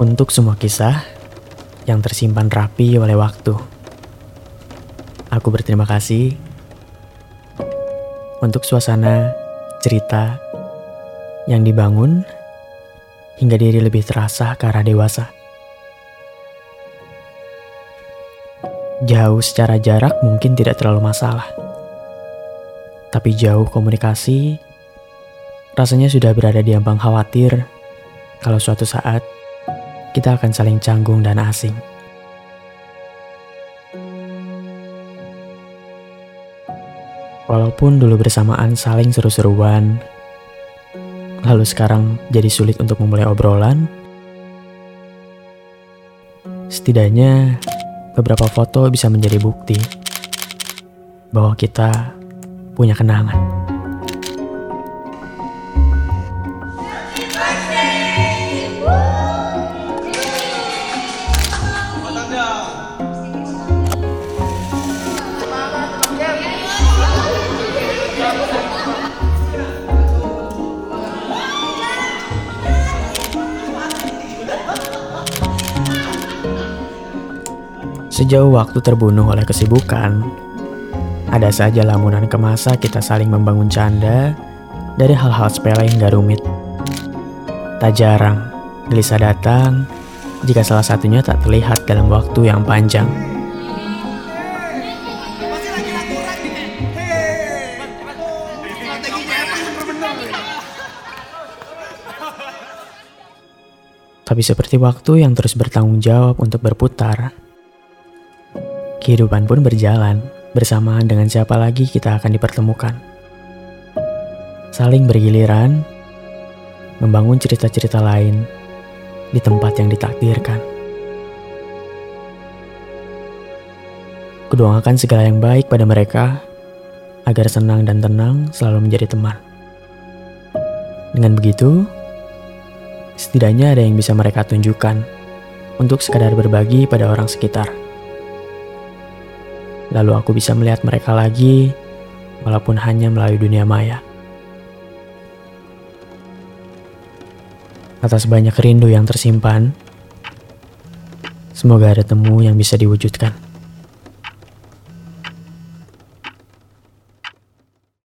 Untuk semua kisah yang tersimpan rapi oleh waktu, aku berterima kasih untuk suasana cerita yang dibangun hingga diri lebih terasa ke arah dewasa. Jauh secara jarak mungkin tidak terlalu masalah. Tapi jauh komunikasi, rasanya sudah berada di ambang khawatir kalau suatu saat kita akan saling canggung dan asing. Walaupun dulu bersamaan saling seru-seruan, lalu sekarang jadi sulit untuk memulai obrolan, setidaknya beberapa foto bisa menjadi bukti bahwa kita punya kenangan. Sejauh waktu terbunuh oleh kesibukan, ada saja lamunan ke masa kita saling membangun canda dari hal-hal sepele hingga rumit. Tak jarang, gelisah datang jika salah satunya tak terlihat dalam waktu yang panjang. Tapi seperti waktu yang terus bertanggung jawab untuk berputar, kehidupan pun berjalan bersamaan dengan siapa lagi kita akan dipertemukan. Saling bergiliran, membangun cerita-cerita lain di tempat yang ditakdirkan. Kudoakan segala yang baik pada mereka agar senang dan tenang selalu menjadi teman. Dengan begitu, setidaknya ada yang bisa mereka tunjukkan untuk sekadar berbagi pada orang sekitar. Lalu aku bisa melihat mereka lagi, walaupun hanya melalui dunia maya. Atas banyak rindu yang tersimpan, semoga ada temu yang bisa diwujudkan.